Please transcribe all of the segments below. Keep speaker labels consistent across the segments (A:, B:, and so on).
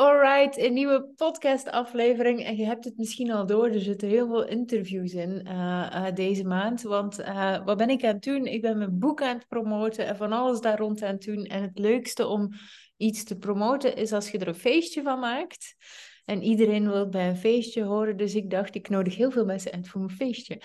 A: Alright, een nieuwe podcast-aflevering. En je hebt het misschien al door, er zitten heel veel interviews in uh, uh, deze maand. Want uh, wat ben ik aan het doen? Ik ben mijn boek aan het promoten en van alles daar rond aan het doen. En het leukste om iets te promoten is als je er een feestje van maakt. En iedereen wil bij een feestje horen. Dus ik dacht, ik nodig heel veel mensen uit voor mijn feestje.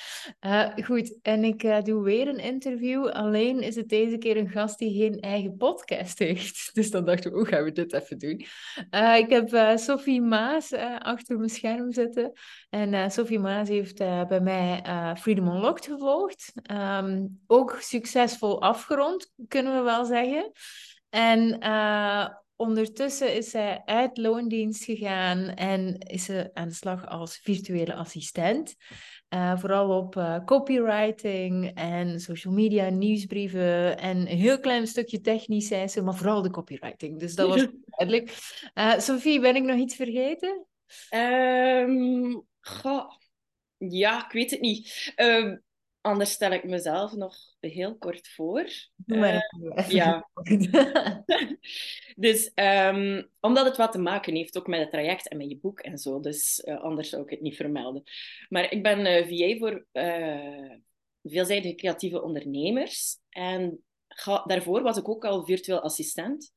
A: Uh, goed, en ik uh, doe weer een interview. Alleen is het deze keer een gast die geen eigen podcast heeft. Dus dan dachten we, hoe gaan we dit even doen? Uh, ik heb Sophie Maas achter mijn scherm zitten. En Sophie Maas heeft bij mij Freedom Unlocked gevolgd. Um, ook succesvol afgerond, kunnen we wel zeggen. En Ondertussen is zij uit loondienst gegaan en is ze aan de slag als virtuele assistent. Uh, vooral op uh, copywriting en social media, nieuwsbrieven en een heel klein stukje technisch zijn ze, maar vooral de copywriting. Dus dat was duidelijk. Uh, Sophie, ben ik nog iets vergeten?
B: Um, goh. Ja, ik weet het niet. Um, Anders stel ik mezelf nog heel kort voor.
A: Uh,
B: ja. dus um, omdat het wat te maken heeft ook met het traject en met je boek en zo. Dus uh, anders zou ik het niet vermelden. Maar ik ben eh, VA voor veelzijdige creatieve ondernemers. En ga, daarvoor was ik ook al virtueel assistent.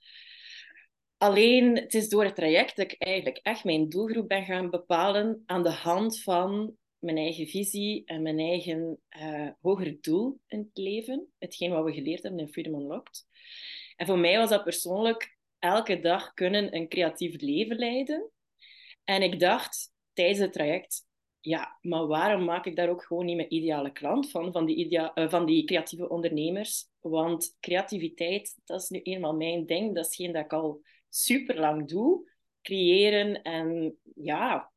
B: Alleen, het is door het traject dat ik eigenlijk echt mijn doelgroep ben gaan bepalen aan de hand van mijn eigen visie en mijn eigen uh, hoger doel in het leven. Hetgeen wat we geleerd hebben in Freedom Unlocked. En voor mij was dat persoonlijk elke dag kunnen een creatief leven leiden. En ik dacht tijdens het traject, ja, maar waarom maak ik daar ook gewoon niet mijn ideale klant van, van die, uh, van die creatieve ondernemers? Want creativiteit, dat is nu eenmaal mijn ding. Dat is geen dat ik al super lang doe. Creëren en ja,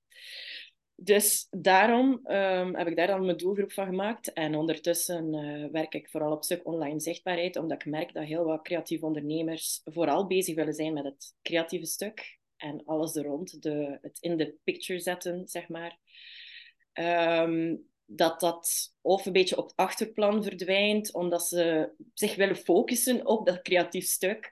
B: dus daarom um, heb ik daar dan mijn doelgroep van gemaakt. En ondertussen uh, werk ik vooral op stuk online zichtbaarheid, omdat ik merk dat heel wat creatieve ondernemers vooral bezig willen zijn met het creatieve stuk en alles er rond, de, het in de picture zetten, zeg maar. Um, dat dat of een beetje op het achterplan verdwijnt, omdat ze zich willen focussen op dat creatief stuk,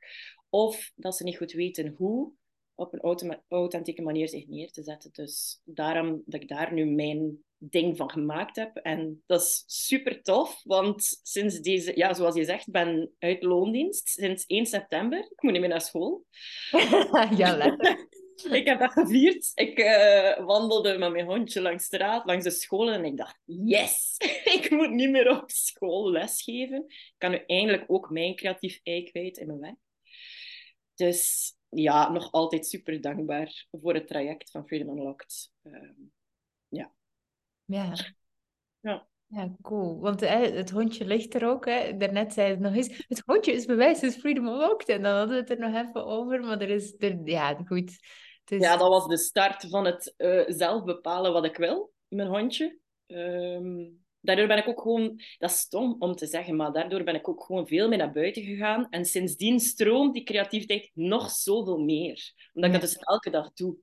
B: of dat ze niet goed weten hoe op een authentieke manier zich neer te zetten. Dus daarom dat ik daar nu mijn ding van gemaakt heb. En dat is super tof, want sinds deze, ja, zoals je zegt, ben uit loondienst sinds 1 september. Ik moet niet meer naar school.
A: ja, lekker.
B: ik heb dat gevierd. Ik uh, wandelde met mijn hondje langs de straat, langs de scholen en ik dacht, yes, ik moet niet meer op school lesgeven. Ik kan nu eindelijk ook mijn creatief ei kwijt in mijn werk. Dus ja, nog altijd super dankbaar voor het traject van Freedom Unlocked. Uh, ja.
A: Ja.
B: Ja.
A: Ja, cool. Want hè, het hondje ligt er ook. Hè. Daarnet zei het nog eens. Het hondje is bewijs, is Freedom Unlocked. En dan hadden we het er nog even over. Maar er is... Er, ja, goed.
B: Is... Ja, dat was de start van het uh, zelf bepalen wat ik wil. Mijn hondje. Um, daardoor ben ik ook gewoon, dat is stom om te zeggen, maar daardoor ben ik ook gewoon veel meer naar buiten gegaan. En sindsdien stroomt die creativiteit nog zoveel meer. Omdat ik dat dus elke dag doe.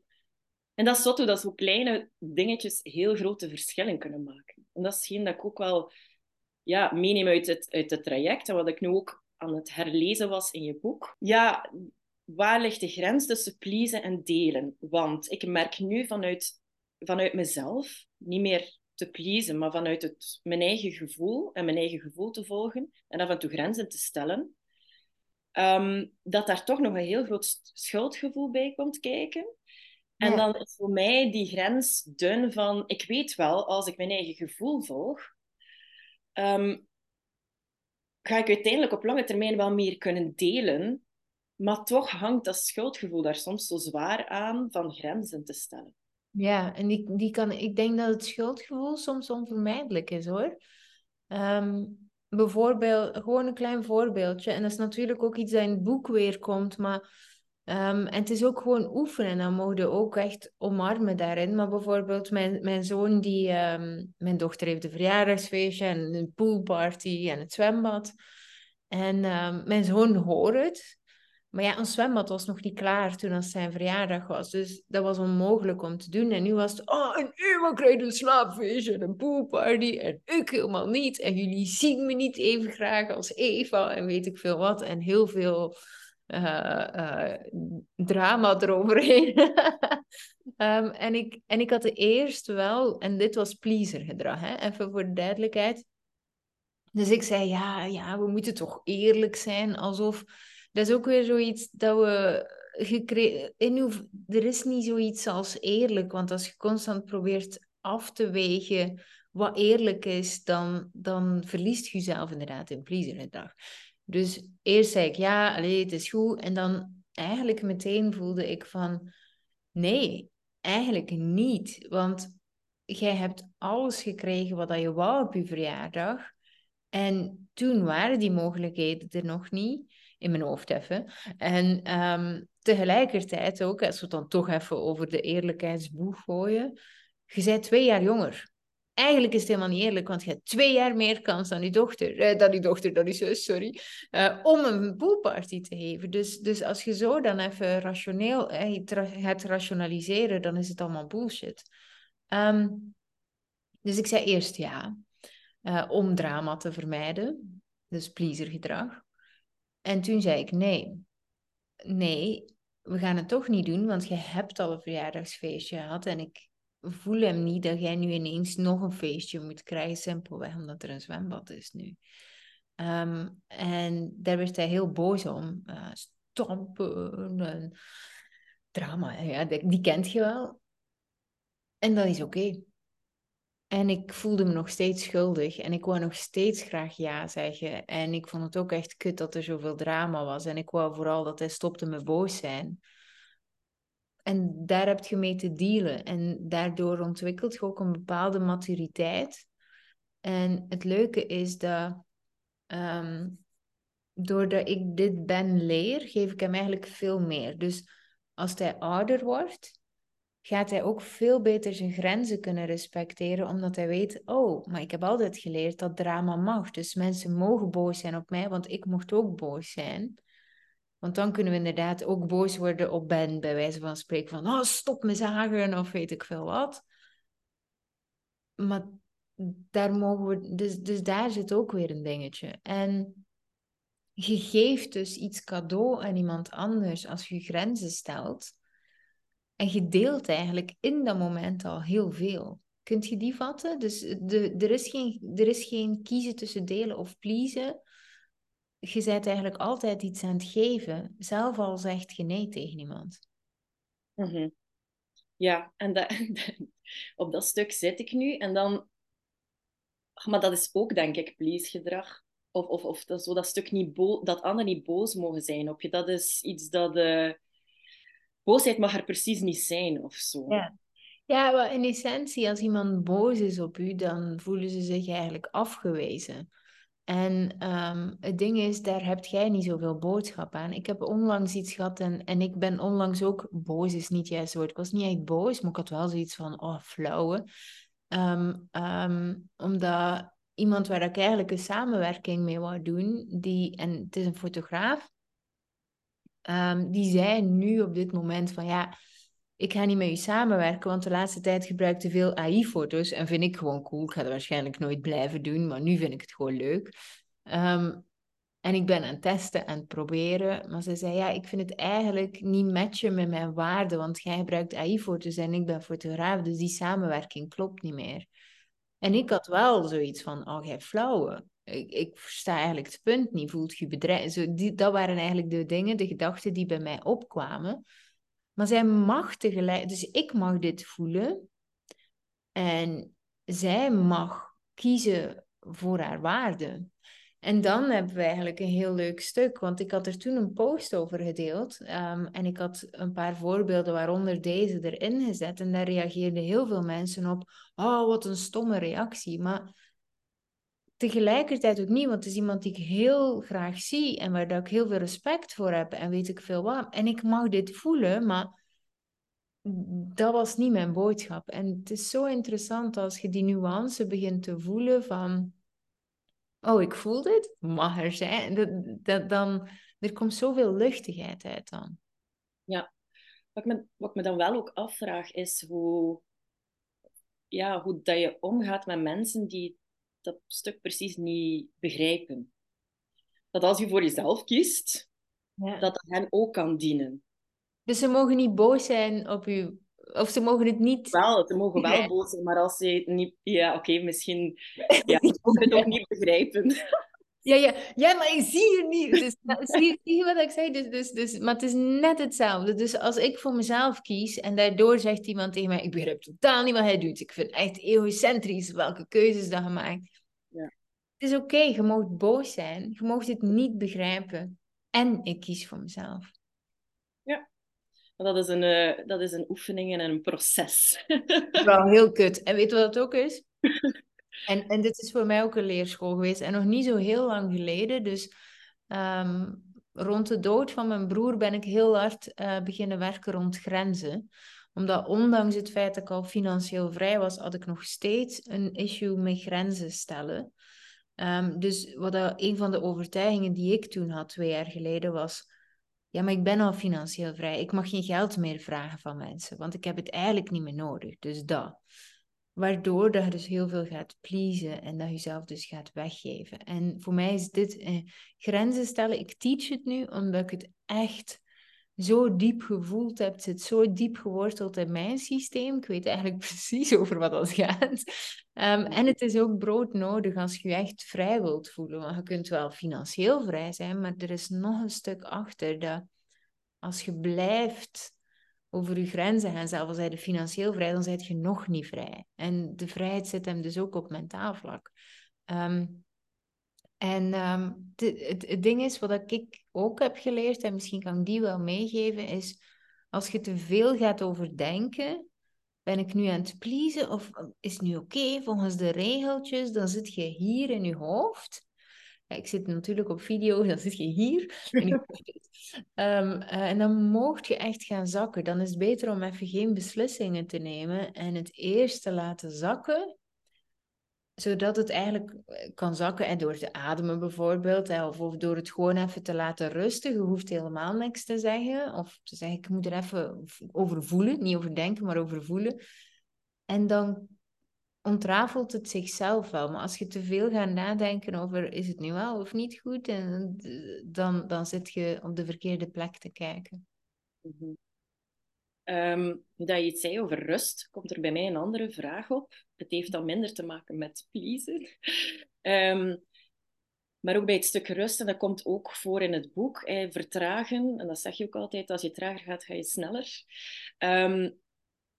B: En dat is zo dat zo kleine dingetjes heel grote verschillen kunnen maken. En dat is geen dat ik ook wel ja, meeneem uit het, uit het traject. En wat ik nu ook aan het herlezen was in je boek. Ja, waar ligt de grens tussen pleasen en delen? Want ik merk nu vanuit, vanuit mezelf, niet meer te pleasen, maar vanuit het, mijn eigen gevoel en mijn eigen gevoel te volgen en af en toe grenzen te stellen, um, dat daar toch nog een heel groot schuldgevoel bij komt kijken. En dan is voor mij die grens dun van, ik weet wel, als ik mijn eigen gevoel volg, um, ga ik uiteindelijk op lange termijn wel meer kunnen delen, maar toch hangt dat schuldgevoel daar soms zo zwaar aan van grenzen te stellen.
A: Ja, en die, die kan, ik denk dat het schuldgevoel soms onvermijdelijk is hoor. Um, bijvoorbeeld, gewoon een klein voorbeeldje. En dat is natuurlijk ook iets dat in het boek weer komt. Maar, en het is ook gewoon oefenen. En dan mogen je ook echt omarmen daarin. Maar bijvoorbeeld mijn, mijn zoon, die, um, mijn dochter heeft een verjaardagsfeestje en een poolparty en het zwembad. En mijn zoon hoort het. Maar ja, een zwembad was nog niet klaar toen als zijn verjaardag was. Dus dat was onmogelijk om te doen. En nu was het, oh, en Eva krijgt een slaapfeestje en een poolparty. En ik helemaal niet. En jullie zien me niet even graag als Eva en weet ik veel wat. En heel veel uh, drama eroverheen. um, en, ik, en ik had de eerst wel, en dit was pleaser gedrag, hè? even voor de duidelijkheid. Dus ik zei, ja, ja, we moeten toch eerlijk zijn, alsof... Dat is ook weer zoiets dat we gekregen... Er is niet zoiets als eerlijk, want als je constant probeert af te wegen wat eerlijk is, dan, dan verliest je jezelf inderdaad in pleasergedrag. Dus eerst zei ik ja, allee, het is goed. En dan eigenlijk meteen voelde ik van nee, eigenlijk niet. Want jij hebt alles gekregen wat je wou op je verjaardag. En toen waren die mogelijkheden er nog niet, in mijn hoofd even. En um, tegelijkertijd ook, als we het dan toch even over de eerlijkheidsboeg gooien, je bent twee jaar jonger. Eigenlijk is het helemaal niet eerlijk, want je hebt twee jaar meer kans dan je dochter, eh, dan je dochter, dan je zus, sorry, uh, om een poolparty te geven. Dus, dus als je zo dan even rationeel eh, gaat rationaliseren, dan is het allemaal bullshit. Um, dus ik zei eerst ja, uh, om drama te vermijden, dus pleasergedrag. En toen zei ik nee, nee, we gaan het toch niet doen, want je hebt al een verjaardagsfeestje gehad en ik voel hem niet dat jij nu ineens nog een feestje moet krijgen, simpelweg omdat er een zwembad is nu. Um, en daar werd hij heel boos om. Uh, stampen en drama, ja, die, die kent je wel. En dat is oké. En ik voelde me nog steeds schuldig en ik wou nog steeds graag ja zeggen. En ik vond het ook echt kut dat er zoveel drama was. En ik wou vooral dat hij stopte met boos zijn. En daar heb je mee te dealen. En daardoor ontwikkelt je ook een bepaalde maturiteit. En het leuke is dat um, doordat ik dit ben leer, geef ik hem eigenlijk veel meer. Dus als hij ouder wordt, gaat hij ook veel beter zijn grenzen kunnen respecteren, omdat hij weet, oh, maar ik heb altijd geleerd dat drama mag. Dus mensen mogen boos zijn op mij, want ik mocht ook boos zijn. Want dan kunnen we inderdaad ook boos worden op Ben, bij wijze van spreken van, oh, stop me zagen of weet ik veel wat. Maar daar mogen we, dus, dus daar zit ook weer een dingetje. En je geeft dus iets cadeau aan iemand anders als je grenzen stelt. En je deelt eigenlijk in dat moment al heel veel. Kunt je die vatten? Dus de, er, is geen, er is geen kiezen tussen delen of pleasen je bent eigenlijk altijd iets aan het geven, zelf al zegt je nee tegen iemand.
B: Mm Ja, en dat, op dat stuk zit ik nu. En dan... Maar dat is ook, denk ik, please-gedrag. Of, of, of dat, zo dat stuk niet bo dat anderen niet boos mogen zijn op je. Dat is iets dat... Uh... Boosheid mag er precies niet zijn, of zo.
A: Ja. Ja, in essentie, als iemand boos is op u, dan voelen ze zich eigenlijk afgewezen. En ehm, het ding is, daar hebt jij niet zoveel boodschap aan. Ik heb onlangs iets gehad en, en ik ben onlangs ook boos, is niet juist woord. Ik was niet echt boos, maar ik had wel zoiets van, oh, flauwe. Ehm, ehm, omdat iemand waar ik eigenlijk een samenwerking mee wou doen, die, en het is een fotograaf, die zei nu op dit moment van, ja, ik ga niet met je samenwerken, want de laatste tijd gebruik te veel AI-foto's en vind ik gewoon cool. Ik ga dat waarschijnlijk nooit blijven doen, maar nu vind ik het gewoon leuk. Ehm, en ik ben aan het testen, het proberen. Maar ze zei, ja, ik vind het eigenlijk niet matchen met mijn waarden, want jij gebruikt AI-foto's en ik ben fotograaf, dus die samenwerking klopt niet meer. En ik had wel zoiets van, oh, jij flauwe. Ik, ik versta eigenlijk het punt niet, voelt je bedrijf... Zo, die, dat waren eigenlijk de dingen, de gedachten die bij mij opkwamen. Maar zij mag tegelijk, dus ik mag dit voelen. En zij mag kiezen voor haar waarde. En dan hebben we eigenlijk een heel leuk stuk, want ik had er toen een post over gedeeld ehm, en ik had een paar voorbeelden, waaronder deze, erin gezet. En daar reageerden heel veel mensen op, oh, wat een stomme reactie. Maar tegelijkertijd ook niet, want het is iemand die ik heel graag zie en waar ik heel veel respect voor heb en weet ik veel wat. En ik mag dit voelen, maar dat was niet mijn boodschap. En het is zo interessant als je die nuance begint te voelen van, oh, ik voel dit, mag er zijn. Dat, dat, dan, er komt zoveel luchtigheid uit dan.
B: Ja, wat ik me, wat me dan wel ook afvraag is hoe, ja, hoe dat je omgaat met mensen die dat stuk precies niet begrijpen. Dat als je voor jezelf kiest, dat dat hen ook kan dienen.
A: Dus ze mogen niet boos zijn op u, of ze mogen het niet...
B: Wel, ze mogen wel boos zijn, maar als ze niet... Ja, oké, misschien... Ja, ze mogen het ook niet begrijpen.
A: Ja, ja, ja, maar ik zie je niet. Dus, zie, zie je wat ik zei? Dus, dus, dus, maar het is net hetzelfde. Dus als ik voor mezelf kies en daardoor zegt iemand tegen mij: Ik begrijp totaal niet wat hij doet. Ik vind het echt egocentrisch welke keuzes dat je maakt. Het is oké, je mag boos zijn. Je mag het niet begrijpen. En ik kies voor mezelf.
B: Ja, dat is een, uh, dat is een oefening en een proces.
A: Wel heel kut. En weet je wat dat ook is? En, en dit is voor mij ook een leerschool geweest. En nog niet zo heel lang geleden. Dus ehm, rond de dood van mijn broer ben ik heel hard uh, beginnen werken rond grenzen. Omdat ondanks het feit dat ik al financieel vrij was, had ik nog steeds een issue met grenzen stellen. Um, dus wat een van de overtuigingen die ik toen had, twee jaar geleden, was... Ja, maar ik ben al financieel vrij. Ik mag geen geld meer vragen van mensen, want ik heb het eigenlijk niet meer nodig. Dus dat. Waardoor dat je dus heel veel gaat pleasen en dat je jezelf dus gaat weggeven. En voor mij is dit eh, grenzen stellen. Ik teach het nu omdat ik het echt zo diep gevoeld heb. Het zit zo diep geworteld in mijn systeem. Ik weet eigenlijk precies over wat dat gaat. Ehm, en het is ook brood nodig als je je echt vrij wilt voelen. Want je kunt wel financieel vrij zijn, maar er is nog een stuk achter dat als je blijft over je grenzen gaan, zelfs als hij financieel vrij, dan zijt je nog niet vrij. En de vrijheid zit hem dus ook op mentaal vlak. Ehm, en ehm, het, het, ding is, wat ik ook heb geleerd, en misschien kan ik die wel meegeven, is als je te veel gaat overdenken, ben ik nu aan het pleasen of is het nu oké volgens de regeltjes, dan zit je hier in je hoofd ik zit natuurlijk op video, dan zit je hier. En, um, uh, en dan mocht je echt gaan zakken. Dan is het beter om even geen beslissingen te nemen en het eerst te laten zakken zodat het eigenlijk eh, kan zakken en door te ademen bijvoorbeeld, of, door het gewoon even te laten rusten. Je hoeft helemaal niks te zeggen, of te zeggen, ik moet er even over voelen, niet over denken, maar over voelen. En dan ontrafelt het zichzelf wel. Maar als je te veel gaat nadenken over is het nu wel of niet goed, en, dan, dan zit je op de verkeerde plek te kijken.
B: Mm dat je iets zei over rust, komt er bij mij een andere vraag op. Het heeft dan minder te maken met pleasen. Ehm, maar ook bij het stuk rust, en dat komt ook voor in het boek, vertragen. En dat zeg je ook altijd, als je trager gaat, ga je sneller. Um,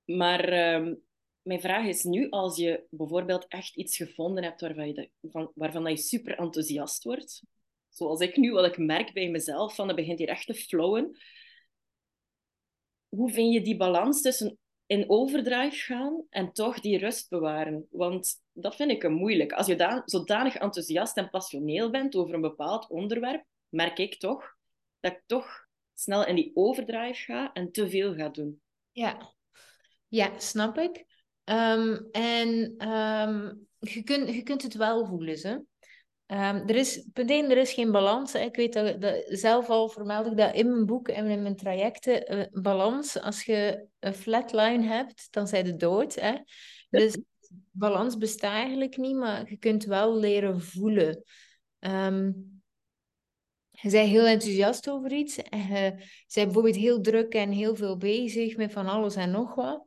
B: maar mijn vraag is nu, als je bijvoorbeeld echt iets gevonden hebt waarvan je, van, waarvan dat je super enthousiast wordt, zoals ik nu, wat ik merk bij mezelf, van dat begint hier echt te flowen. Hoe vind je die balans tussen in overdrive gaan en toch die rust bewaren? Want dat vind ik een moeilijk. Als je dan zodanig enthousiast en passioneel bent over een bepaald onderwerp, merk ik toch dat ik toch snel in die overdrive ga en te veel ga doen.
A: Ja, ja snap ik. Ehm, en ehm, je, kunt, je kunt het wel voelen. Ze. Um, er is, punt één, er is geen balans. Hè. Ik weet dat, dat, zelf al vermeld ik dat in mijn boek en in mijn trajecten. Uh, balans, als je een flatline hebt, dan zijn je dood. Hè. Dus balans bestaat eigenlijk niet, maar je kunt wel leren voelen. je bent heel enthousiast over iets. En je bent bijvoorbeeld heel druk en heel veel bezig met van alles en nog wat.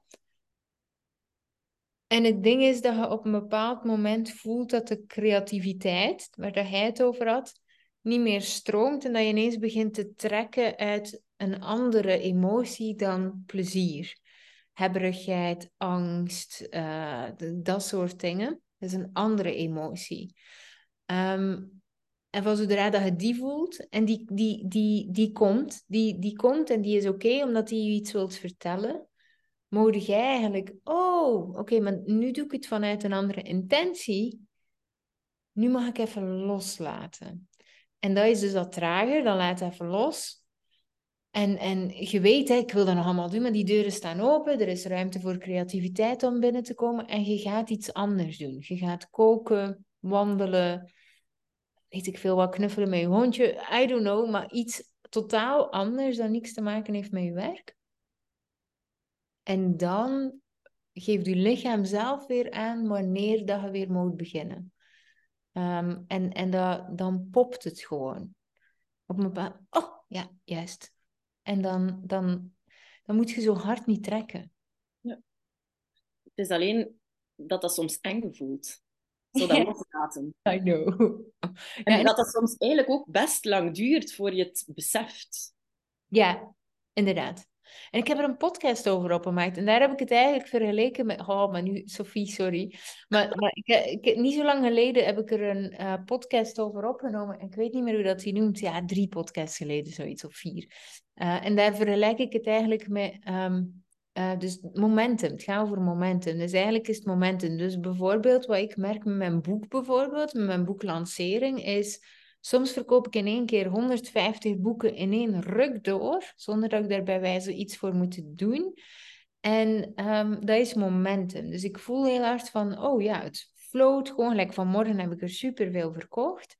A: En het ding is dat je op een bepaald moment voelt dat de creativiteit, waar hij het over had, niet meer stroomt en dat je ineens begint te trekken uit een andere emotie dan plezier. Hebberigheid, angst, uh, dat soort dingen. Dat is een andere emotie. Um, en van zodra dat je die voelt, en die, die, die, die komt, die, die komt en die is oké omdat hij je iets wilt vertellen, mogen jij eigenlijk, oh, oké, maar nu doe ik het vanuit een andere intentie. Nu mag ik even loslaten. En dat is dus dat trager, dan laat even los. En, en je weet, hè, ik wil dat nog allemaal doen, maar die deuren staan open. Er is ruimte voor creativiteit om binnen te komen. En je gaat iets anders doen. Je gaat koken, wandelen, weet ik veel wat, knuffelen met je hondje. I don't know, maar iets totaal anders dat niks te maken heeft met je werk. En dan geeft je lichaam zelf weer aan wanneer dat je weer moet beginnen. Um, en en dat, dan popt het gewoon. op een. Oh, ja, juist. En dan, dan, dan moet je zo hard niet trekken.
B: Ja. Het is alleen dat dat soms eng voelt. Zo dat loslaten.
A: I know.
B: En ja, dat dat soms eigenlijk ook best lang duurt voor je het beseft.
A: Ja, inderdaad. En ik heb er een podcast over opgemaakt. En daar heb ik het eigenlijk vergeleken met... Oh, maar nu, Sophie, sorry. Maar, maar ik, ik, niet zo lang geleden heb ik er een uh, podcast over opgenomen. En ik weet niet meer hoe dat hij noemt. Ja, drie podcasts geleden, zoiets, of vier. Uh, en daar vergelijk ik het eigenlijk met... Uh, dus momentum, het gaat over momentum. Dus eigenlijk is het momentum. Dus bijvoorbeeld, wat ik merk met mijn boek bijvoorbeeld, met mijn boeklancering, is Soms verkoop ik in één keer 150 boeken in één ruk door, zonder dat ik daar bij wijze iets voor moet doen. En um, dat is momentum. Dus ik voel heel hard van, oh ja, het float gewoon. Gelijk vanmorgen heb ik er superveel verkocht.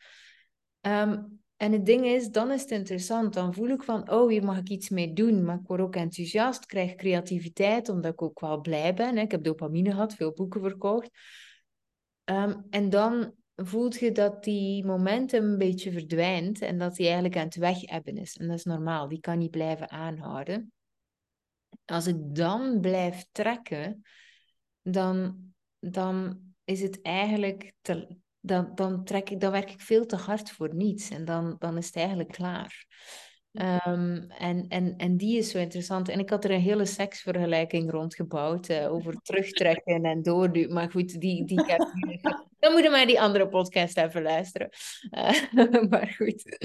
A: Um, en het ding is, dan is het interessant. Dan voel ik van, oh, hier mag ik iets mee doen. Maar ik word ook enthousiast, krijg creativiteit, omdat ik ook wel blij ben. Ik heb dopamine gehad, veel boeken verkocht. Um, en dan voelt je dat die momentum een beetje verdwijnt en dat die eigenlijk aan het wegebben is. En dat is normaal, die kan niet blijven aanhouden. Als ik dan blijf trekken, dan, dan is het eigenlijk dan, dan, trek ik, dan werk ik veel te hard voor niets en dan, dan is het eigenlijk klaar. Um, en, en, en die is zo interessant. En ik had er een hele seksvergelijking rondgebouwd uh, over terugtrekken en doorduwen. Maar goed, die, die Dan moeten maar die andere podcast even luisteren. Uh, maar goed.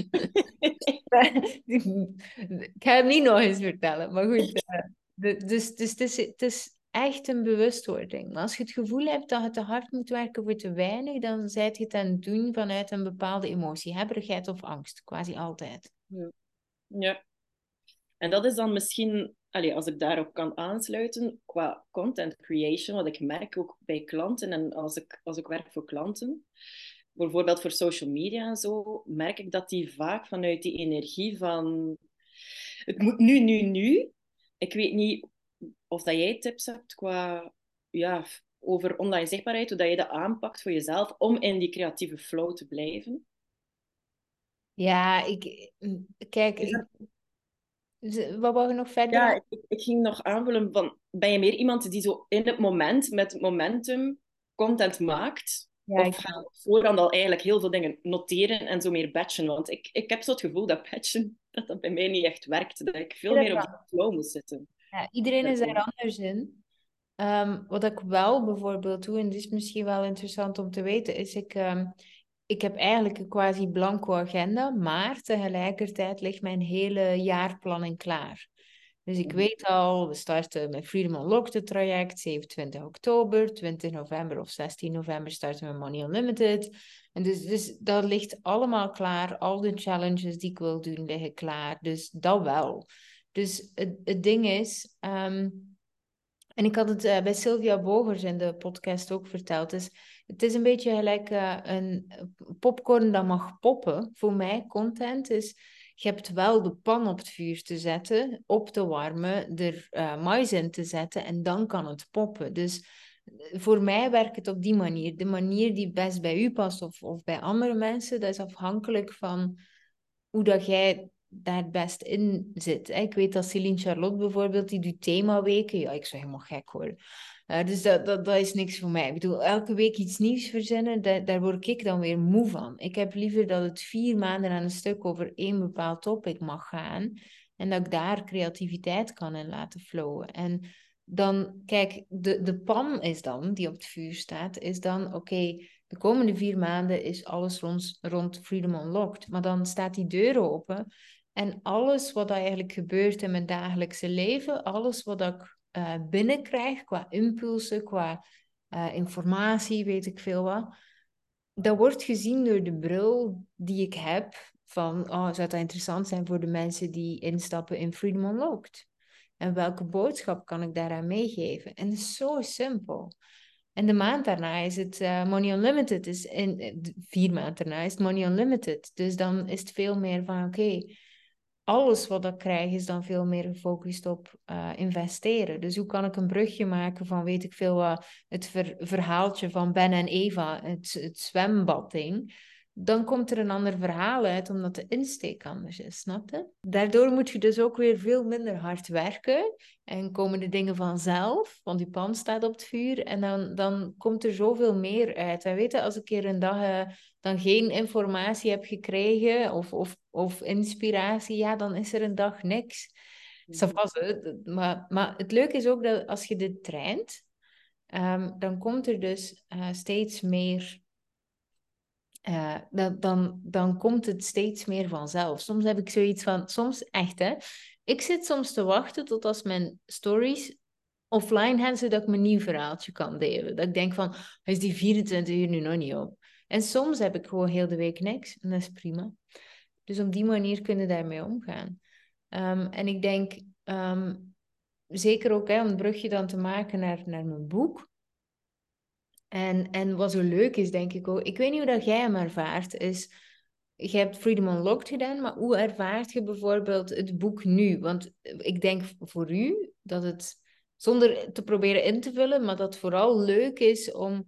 A: ik ga het niet nog eens vertellen. Maar goed. Uh, dus dus het, is, het is echt een bewustwording. Maar als je het gevoel hebt dat je te hard moet werken voor te weinig, dan zijt je het aan het doen vanuit een bepaalde emotie. Hebberigheid of angst. Quasi altijd.
B: Ja. Ja. En dat is dan misschien, allez, als ik daarop kan aansluiten, qua content creation, wat ik merk ook bij klanten en als ik, als ik werk voor klanten, bijvoorbeeld voor social media en zo, merk ik dat die vaak vanuit die energie van het moet nu, nu, nu. Ik weet niet of dat jij tips hebt qua ja, over online zichtbaarheid, hoe dat je dat aanpakt voor jezelf om in die creatieve flow te blijven.
A: Ja, ik... Mm, kijk, ik, wat wou je nog verder?
B: Ja, ik, ik, ging nog aanvullen van... Ben je meer iemand die zo in het moment, met momentum, content maakt? Ja, of ga voorhand al eigenlijk heel veel dingen noteren en zo meer batchen? Want ik, ik heb zo het gevoel dat batchen, dat dat bij mij niet echt werkt. Dat ik veel meer op de flow moet zitten.
A: Ja, iedereen is daar anders in. Um, wat ik wel bijvoorbeeld doe, en dit is misschien wel interessant om te weten, is ik... Um, ik heb eigenlijk een quasi blanco agenda, maar tegelijkertijd ligt mijn hele jaarplanning klaar. Dus ik mhm. weet al, we starten met Freedom Unlocked traject, 27 oktober, 20 november of 16 november starten we Money Unlimited. En dus, dus dat ligt allemaal klaar, al de challenges die ik wil doen liggen klaar, dus dat wel. Dus het, het ding is, ehm, en ik had het uh, bij Sylvia Bogers in de podcast ook verteld, dus het is een beetje gelijk uh, een popcorn dat mag poppen. Voor mij, content is, je hebt wel de pan op het vuur te zetten, op te warmen, er uh, mais in te zetten en dan kan het poppen. Dus eh, voor mij werkt het op die manier. De manier die best bij u past of, of bij andere mensen, dat is afhankelijk van hoe dat jij daar het best in zit. Ik weet dat Celine Charlotte bijvoorbeeld, die doet themaweken. Ja, ik zeg helemaal gek hoor. Uh, dus dat, dat, dat is niks voor mij. Ik bedoel, elke week iets nieuws verzinnen, daar, daar word ik dan weer moe van. Ik heb liever dat het vier maanden aan een stuk over één bepaald topic mag gaan. En dat ik daar creativiteit kan in laten flowen. En dan, kijk, de, de pan is dan, die op het vuur staat, is dan, oké, de komende vier maanden is alles rond, rond Freedom Unlocked. Maar dan staat die deur open en alles wat eigenlijk gebeurt in mijn dagelijkse leven, alles wat ik uh, binnenkrijg qua impulsen, qua uh, informatie, weet ik veel wat, dat wordt gezien door de bril die ik heb van, oh, zou dat interessant zijn voor de mensen die instappen in Freedom Unlocked? En welke boodschap kan ik daaraan meegeven? En is zo simpel. En de maand daarna is het uh, Money Unlimited. Is in, vier maanden daarna is het Money Unlimited. Dus dan is het veel meer van, oké, alles wat ik krijg is dan veel meer gefocust op uh, investeren. Dus hoe kan ik een brugje maken van, weet ik veel, het ver verhaaltje van Ben en Eva, het, het zwembadding. Dan komt er een ander verhaal uit, omdat de insteek anders is, snap je? Daardoor moet je dus ook weer veel minder hard werken en komen de dingen vanzelf, want die pan staat op het vuur en dan, dan komt er zoveel meer uit. En weet je, als ik keer een dag uh, dan geen informatie heb gekregen of, of, of inspiratie, ja, dan is er een dag niks. Mm maar, maar het leuke is ook dat als je dit traint, um, dan komt er dus uh, steeds meer uh, dan, dan, dan komt het steeds meer vanzelf. Soms heb ik zoiets van, soms echt hè. Ik zit soms te wachten tot als mijn stories offline gaan, zodat ik mijn nieuw verhaaltje kan delen. Dat ik denk van, is die 24 uur nu nog niet op? En soms heb ik gewoon heel de week niks en dat is prima. Dus op die manier kunnen daarmee omgaan. Um, en ik denk, um, zeker ook hè, om het brugje dan te maken naar, naar mijn boek. En, en wat zo leuk is, denk ik ook, ik weet niet hoe dat jij hem ervaart, is, je hebt Freedom Unlocked gedaan, maar hoe ervaart je bijvoorbeeld het boek nu? Want ik denk voor u dat het, zonder te proberen in te vullen, maar dat het vooral leuk is om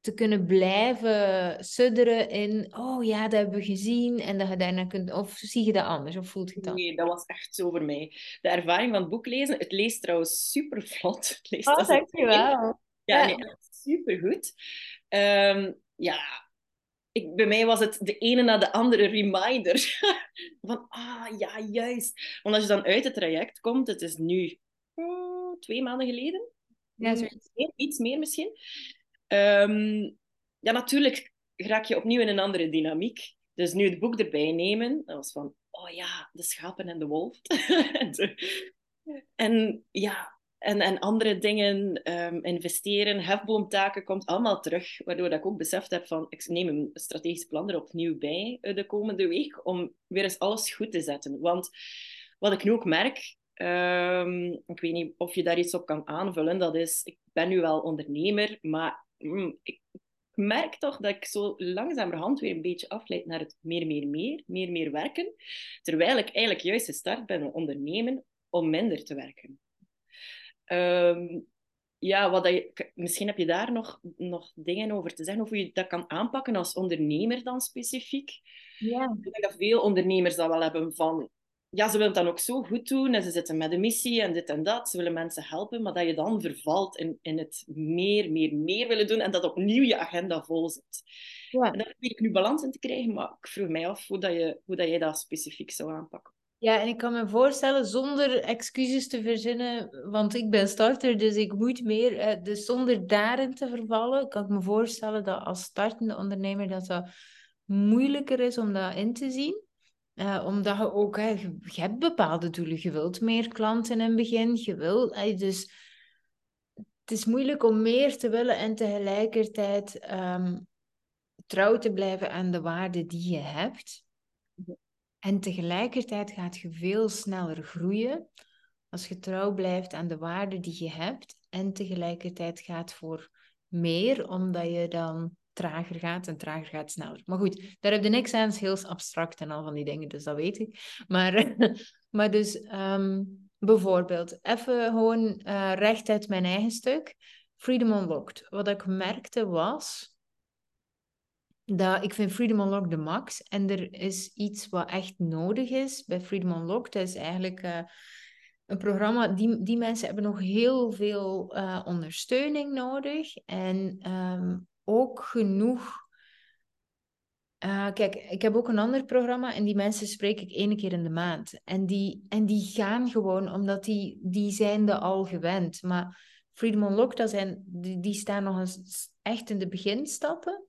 A: te kunnen blijven sudderen in, oh ja, dat hebben we gezien, en dat je daarna kunt, of zie je dat anders, of voelt je dat?
B: Nee, dat was echt zo voor mij. De ervaring van het boek lezen, het leest trouwens super vlot. Het leest
A: oh, dankjewel.
B: Ja. Nee, supergoed. Um, ja, ik, bij mij was het de ene na de andere reminder. van, ah, ja, juist. Want als je dan uit het traject komt, het is nu oh, twee maanden geleden. Ja. Iets, meer, iets meer misschien. Um, ja, natuurlijk raak je opnieuw in een andere dynamiek. Dus nu het boek erbij nemen, dat was van, oh ja, de schapen en de wolf. en ja, en, andere dingen, um, investeren, hefboomtaken, komt allemaal terug. Waardoor dat ik ook beseft heb van, ik neem een strategisch plan er opnieuw bij eh, de komende week, om weer eens alles goed te zetten. Want wat ik nu ook merk, um, ik weet niet of je daar iets op kan aanvullen, dat is, ik ben nu wel ondernemer, maar mm, ik merk toch dat ik zo langzamerhand weer een beetje afleid naar het meer, meer, meer, meer, meer werken. Terwijl ik eigenlijk juist gestart ben met ondernemen om minder te werken. Um, ja, wat je, misschien heb je daar nog, nog dingen over te zeggen, of hoe je dat kan aanpakken als ondernemer dan specifiek. Ja. Ik denk dat veel ondernemers dat wel hebben van, ja, ze willen het dan ook zo goed doen en ze zitten met een missie en dit en dat. Ze willen mensen helpen, maar dat je dan vervalt in, in het meer, meer, meer willen doen en dat opnieuw je agenda vol zit. Ja. En daar probeer ik nu balans in te krijgen, maar ik vroeg mij af hoe, dat je, hoe dat jij dat specifiek zou aanpakken.
A: Ja, en ik kan me voorstellen, zonder excuses te verzinnen, want ik ben starter, dus ik moet meer, eh, dus zonder daarin te vervallen, kan ik me voorstellen dat als startende ondernemer dat dat moeilijker is om dat in te zien. Uh, omdat je ook, hè, je, hebt bepaalde doelen, je wilt meer klanten in het begin, je wil, dus het is moeilijk om meer te willen en tegelijkertijd um, trouw te blijven aan de waarden die je hebt. En tegelijkertijd gaat je veel sneller groeien als je trouw blijft aan de waarden die je hebt. En tegelijkertijd gaat voor meer, omdat je dan trager gaat en trager gaat sneller. Maar goed, daar heb je niks aan. Is heel abstract en al van die dingen, dus dat weet ik. Maar, maar dus ehm, bijvoorbeeld, even gewoon uh, recht uit mijn eigen stuk. Freedom Unlocked. Wat ik merkte was dat ik vind Freedom Unlocked de max. En er is iets wat echt nodig is bij Freedom Unlocked. Dat is eigenlijk uh, een programma, die, die mensen hebben nog heel veel uh, ondersteuning nodig. En um, ook genoeg... Uh, kijk, ik heb ook een ander programma en die mensen spreek ik één keer in de maand. En die, en die gaan gewoon, omdat die, die zijn er al gewend. Maar Freedom Unlocked, dat zijn, die, die staan nog eens echt in de beginstappen.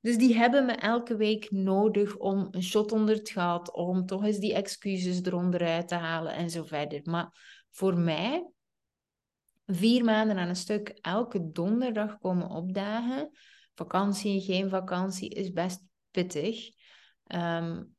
A: Dus die hebben me elke week nodig om een shot onder het gat, om toch eens die excuses eronder uit te halen en zo verder. Maar voor mij, vier maanden aan een stuk elke donderdag komen opdagen, vakantie, geen vakantie, is best pittig. Um,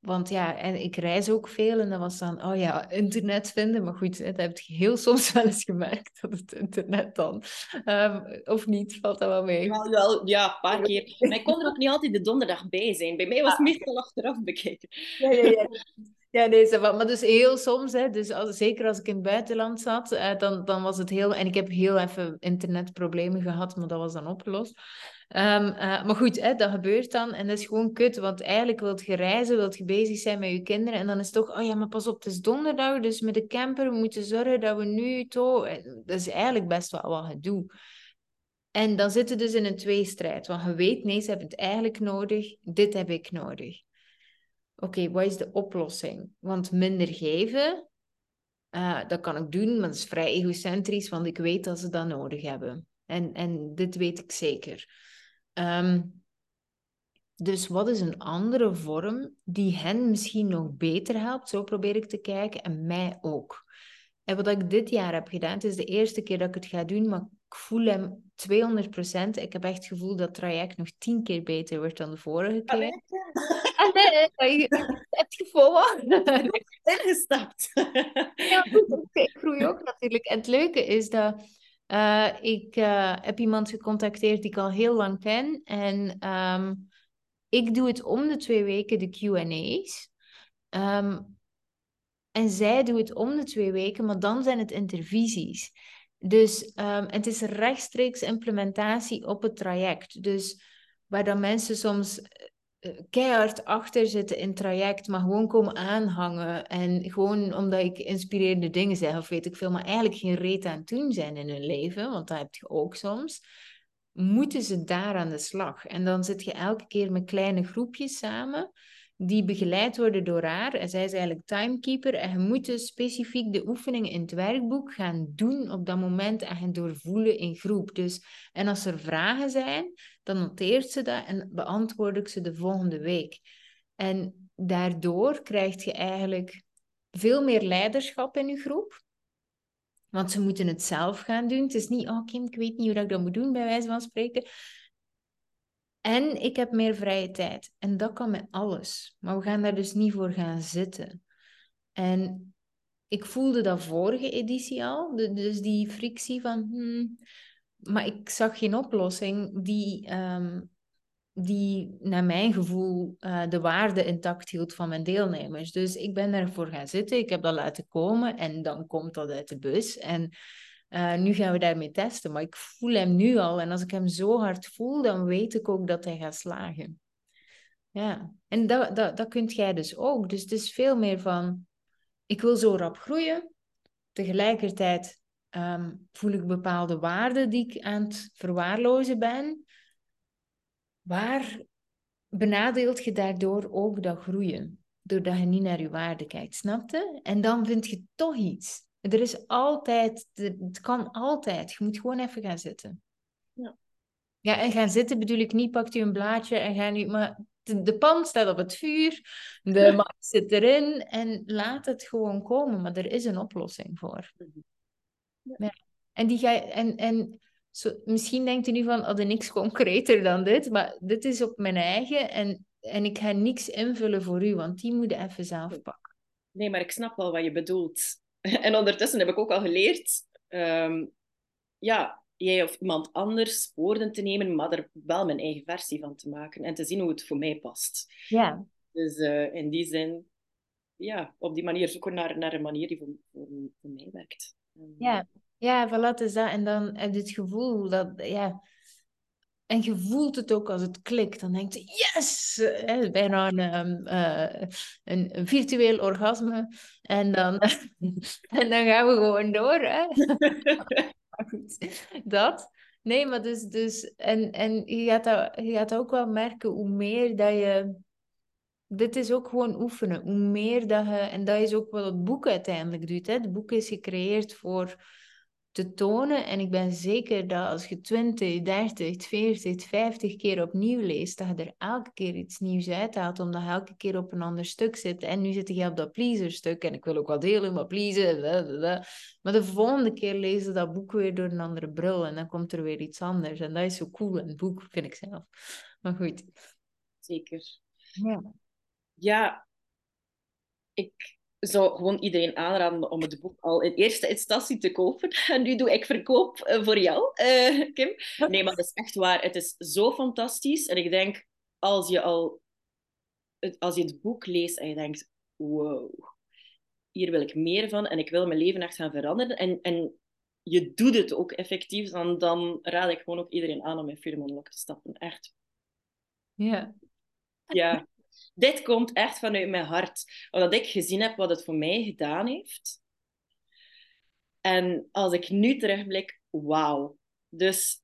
A: want ja, en ik reis ook veel en dat was dan, oh ja, internet vinden. Maar goed, dat heb je heel soms wel eens gemerkt, dat het internet dan, um, of niet, valt dat wel mee?
B: Ja, wel, ja, een paar keer. Maar ik kon er ook niet altijd de donderdag bij zijn. Bij mij was het ah. meestal achteraf bekeken.
A: Ja, ja, ja. Ja, nee, maar dus heel soms, hè, dus als, zeker als ik in het buitenland zat, uh, dan, dan was het heel... En ik heb heel even internetproblemen gehad, maar dat was dan opgelost. Ehm, eh, maar goed, hè, dat gebeurt dan en dat is gewoon kut, want eigenlijk wilt je reizen, wilt je bezig zijn met je kinderen en dan is het toch, oh ja, maar pas op, het is donderdag, dus met de camper we moeten zorgen dat we nu toch... Dat is eigenlijk best wel wat gedoe. En dan zitten dus in een tweestrijd, want je weet, nee, ze hebben het eigenlijk nodig, dit heb ik nodig. Oké, wat is de oplossing? Want minder geven, uh, dat kan ik doen, maar dat is vrij egocentrisch, want ik weet dat ze dat nodig hebben. En, en dit weet ik zeker. Ehm, dus wat is een andere vorm die hen misschien nog beter helpt? Zo probeer ik te kijken en mij ook. En wat ik dit jaar heb gedaan, het is de eerste keer dat ik het ga doen, maar ik voel hem 200% Ik heb echt het gevoel dat het traject nog tien keer beter wordt dan de vorige keer. Heb je volwassen.
B: Ingestapt.
A: ja, goed, ik groei ook natuurlijk. En het leuke is dat uh, ik uh, heb iemand gecontacteerd die ik al heel lang ken. En um, ik doe het om de twee weken, de QA's. Ehm, en zij doet het om de twee weken, maar dan zijn het intervisies. Dus um, het is rechtstreeks implementatie op het traject. Dus waar dan mensen soms eh, keihard achter zitten in traject, maar gewoon komen aanhangen. En gewoon omdat ik inspirerende dingen zeg, of weet ik veel, maar eigenlijk geen reet aan doen zijn in hun leven, want dat heb je ook soms. Moeten ze daar aan de slag? En dan zit je elke keer met kleine groepjes samen die begeleid worden door haar. En zij is eigenlijk timekeeper. En je moet dus specifiek de oefeningen in het werkboek gaan doen op dat moment en gaan doorvoelen in groep. Dus, en als er vragen zijn, dan noteert ze dat en beantwoord ik ze de volgende week. En daardoor krijg je eigenlijk veel meer leiderschap in je groep. Want ze moeten het zelf gaan doen. Het is niet, oh Kim, ik weet niet hoe ik dat moet doen, bij wijze van spreken. En ik heb meer vrije tijd. En dat kan met alles. Maar we gaan daar dus niet voor gaan zitten. En ik voelde dat vorige editie al. Dus die frictie van... Hmm, maar ik zag geen oplossing die, ehm, die naar mijn gevoel uh, de waarde intact hield van mijn deelnemers. Dus ik ben daarvoor gaan zitten. Ik heb dat laten komen. En dan komt dat uit de bus. En uh, nu gaan we daarmee testen, maar ik voel hem nu al. En als ik hem zo hard voel, dan weet ik ook dat hij gaat slagen. Ja, en dat, dat, dat kunt jij dus ook. Dus het is veel meer van, ik wil zo rap groeien. Tegelijkertijd um, voel ik bepaalde waarden die ik aan het verwaarlozen ben. Waar benadeelt je daardoor ook dat groeien? Doordat je niet naar je waarde kijkt, snapte? En dan vind je toch iets. Er is altijd, het kan altijd. Je moet gewoon even gaan zitten. Ja. Ja, en gaan zitten bedoel ik niet, pakt u een blaadje en gaan u, maar de, de pan staat op het vuur, de maat zit erin en laat het gewoon komen. Maar er is een oplossing voor. Ja. En die ga je, en, en zo, misschien denkt u nu van, oh, er niks concreter dan dit, maar dit is op mijn eigen en, en ik ga niks invullen voor u, want die moet je even zelf pakken.
B: Nee, maar ik snap wel wat je bedoelt. En ondertussen heb ik ook al geleerd, ehm, ja, jij of iemand anders woorden te nemen, maar er wel mijn eigen versie van te maken en te zien hoe het voor mij past.
A: Ja.
B: Dus uh, in die zin, ja, op die manier zoeken naar, naar een manier die voor, voor, voor mij werkt.
A: Ja, ja, voilà, is dat. En dan heb je het gevoel dat, ja, en je voelt het ook als het klikt. Dan denkt je, yes! Hè, bijna een, uh, een, een, virtueel orgasme. En dan, en dan gaan we gewoon door. Hè? dat. Nee, maar dus... dus en en je, gaat dat, je gaat ook wel merken hoe meer dat je... Dit is ook gewoon oefenen. Hoe meer dat je... En dat is ook wat het boek uiteindelijk doet. Hè? Het boek is gecreëerd voor te tonen. En ik ben zeker dat als je 20, 30, 40, 50 keer opnieuw leest, dat je er elke keer iets nieuws uithaalt, omdat je elke keer op een ander stuk zit. En nu zit je op dat pleaser-stuk en ik wil ook wel delen, maar pleasen. Maar de volgende keer lezen dat boek weer door een andere bril en dan komt er weer iets anders. En dat is zo cool in het boek, vind ik zelf. Maar goed.
B: Zeker.
A: Ja.
B: Ja, ik zou gewoon iedereen aanraden om het boek al in eerste instantie te kopen. En nu doe ik verkoop eh, voor jou, uh, Kim. Nee, maar dat is echt waar. Het is zo fantastisch. En ik denk, als je al als je het boek leest en je denkt, wow, hier wil ik meer van en ik wil mijn leven echt gaan veranderen. En, en je doet het ook effectief, dan, dan raad ik gewoon ook iedereen aan om in Unlocked te stappen. Echt.
A: Ja.
B: Ja. Dit komt echt vanuit mijn hart. Omdat ik gezien heb wat het voor mij gedaan heeft. En als ik nu terugblik, wauw. Dus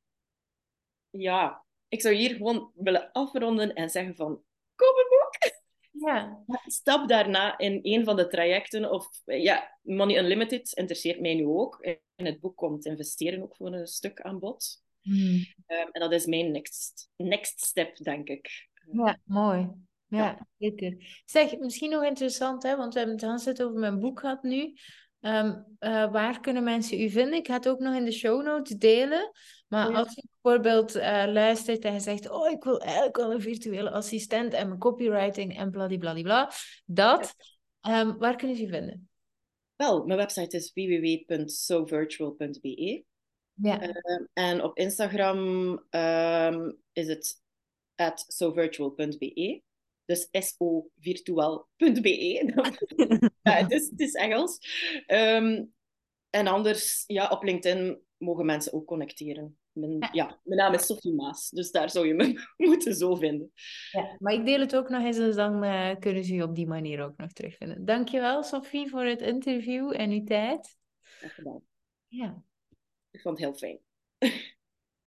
B: ja, ik zou hier gewoon willen afronden en zeggen van, kom een boek!
A: Ja.
B: Stap daarna in een van de trajecten. Of ja, Money Unlimited interesseert mij nu ook. In het boek komt investeren ook voor een stuk aan bod.
A: Hmm.
B: Um, en dat is mijn next, next step, denk ik.
A: Ja, mooi. Ja, zeker. Zeg, misschien nog interessant, hè, want we hebben het aan over mijn boek gehad nu. Um, uh, waar kunnen mensen u vinden? Ik ga het ook nog in de show notes delen. Maar
B: Ja.
A: als je bijvoorbeeld uh, luistert en je zegt: Oh, ik wil eigenlijk wel een virtuele assistent en mijn copywriting en bladibladibla. Dat, um, waar kunnen ze u vinden?
B: Wel, mijn website is www.sovirtual.be.
A: Ja.
B: Um, en op Instagram um, is het at sovirtual.be. Dus sovirtual.be. ja, het, is, het is Engels. Um, en anders, ja, op LinkedIn mogen mensen ook connecteren. Mijn, ja. ja. mijn naam is Sophie Maas, dus daar zou je me moeten zo vinden.
A: Ja, maar ik deel het ook nog eens, dus dan uh, kunnen ze je op die manier ook nog terugvinden. Dankjewel, Sophie, voor het interview en uw tijd.
B: Graag gedaan.
A: Ja.
B: Ik vond het heel fijn.